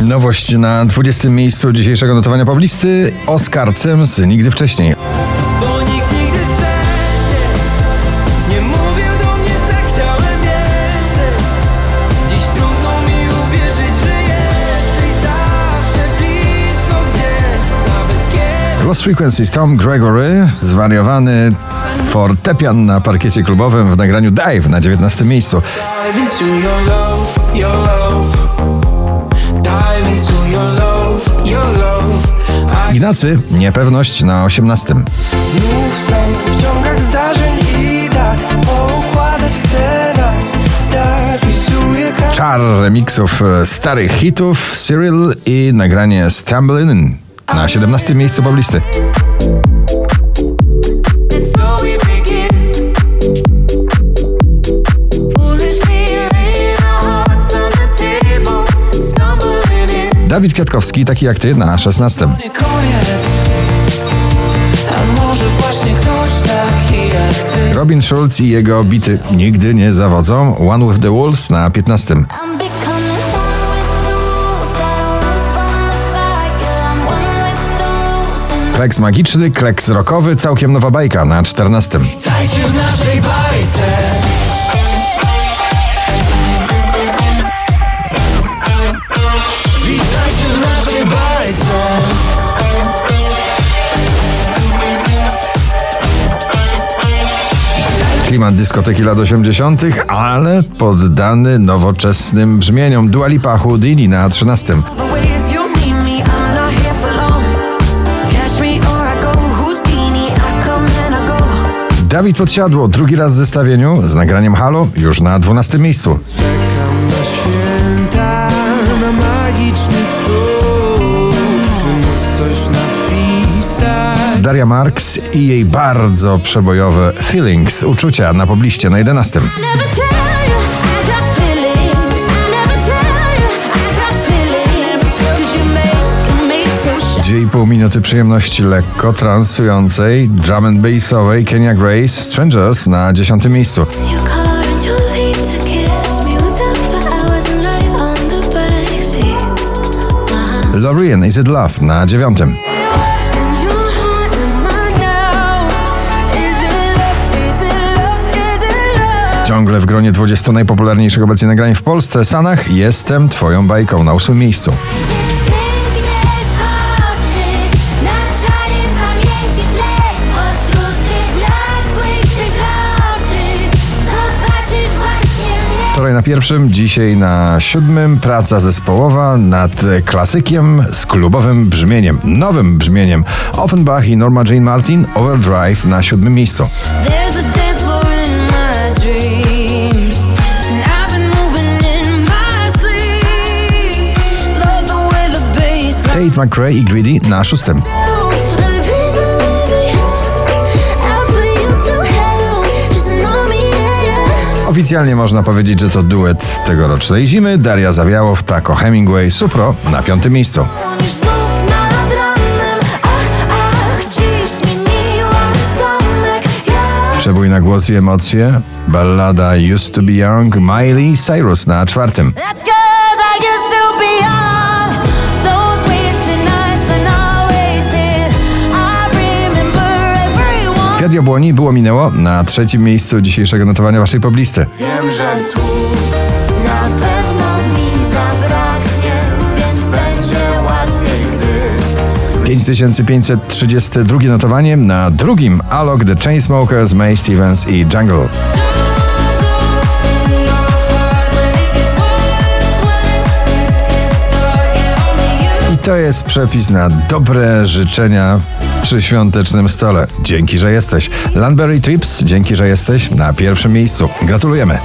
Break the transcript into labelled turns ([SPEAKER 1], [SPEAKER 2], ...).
[SPEAKER 1] Nowość na 20. miejscu dzisiejszego notowania poblisty Oscar Sims nigdy wcześniej.
[SPEAKER 2] Bo nikt nigdy wcześniej nie mówił do mnie tak chciałem więcej Dziś trudno mi uwierzyć, że jesteś zawsze blisko gdzieś Nawet kiedy
[SPEAKER 1] Lost Frequencies Tom Gregory, zwariowany fortepian na parkiecie klubowym w nagraniu Dive na 19. miejscu.
[SPEAKER 2] Dive into your love, your love
[SPEAKER 1] Ignacy, niepewność na 18.
[SPEAKER 2] Znów sam w ciągach zdarzeń i dat Poukładać chcę nas Zapisuję
[SPEAKER 1] Czar remixów e, starych hitów, Cyril i nagranie Stumbling In na 17. miejscu poblisty. Dawid Kwiatkowski, taki jak ty, na 16.
[SPEAKER 2] nie koniec A może właśnie ktoś taki jak ty
[SPEAKER 1] Robin Schulz i jego bity nigdy nie zawodzą. One with the Wolves na 15.
[SPEAKER 3] I'm becoming one with the rules. I don't run from the fight. Yeah, I'm one with the rules. And
[SPEAKER 1] Kleks magiczny, kleks rockowy, całkiem nowa bajka na 14.
[SPEAKER 2] Dajcie w naszej bajce
[SPEAKER 1] Klimat dyskoteki lat 80., ale poddany nowoczesnym brzmieniom. Dua Lipa Houdini na 13.
[SPEAKER 4] The ways you need me, I'm not here for long. Catch me or I go Houdini, I come and I go.
[SPEAKER 1] Dawid Podsiadło, drugi raz w zestawieniu z nagraniem Halo, już na 12 miejscu.
[SPEAKER 2] Czekam na święta, na magiczny stół By móc coś napisać
[SPEAKER 1] Daria Marks i jej bardzo przebojowe Feelings, uczucia na pobliście na 11.
[SPEAKER 3] never tell you I got feelings. I never tell you I got feelings. 'Cause you make me so shy.
[SPEAKER 1] 2,5 minuty przyjemności lekko transującej, drum and bassowej Kenya Grace, Strangers na 10 miejscu.
[SPEAKER 3] Your car and your lead to
[SPEAKER 1] Ciągle w gronie 20 najpopularniejszych obecnie nagrań w Polsce, Sanach, Jestem Twoją bajką na 8 miejscu. Wczoraj na pierwszym, dzisiaj na siódmym praca zespołowa nad klasykiem z klubowym brzmieniem, nowym brzmieniem. Offenbach i Norma Jane Martin, Overdrive na siódmym miejscu. Tate McRae i Greedy na szóstym. Oficjalnie można powiedzieć, że to duet tegorocznej zimy. Daria Zawiałow, Taco Hemingway, Supro na piątym miejscu. Przebój na głos i emocje. Ballada Used to be Young, Miley Cyrus na czwartym. Kwiat Jabłoni było minęło na trzecim miejscu dzisiejszego notowania waszej poblisty.
[SPEAKER 2] Wiem, że słów
[SPEAKER 3] Na pewno mi zabraknie, więc będzie łatwiej, gdy
[SPEAKER 1] 5532 notowanie na drugim Alok The Chainsmokers, May Stevens i Jungle. I to jest przepis na dobre życzenia przy świątecznym stole. Dzięki, że jesteś. Landberry Trips, dzięki, że jesteś na pierwszym miejscu. Gratulujemy.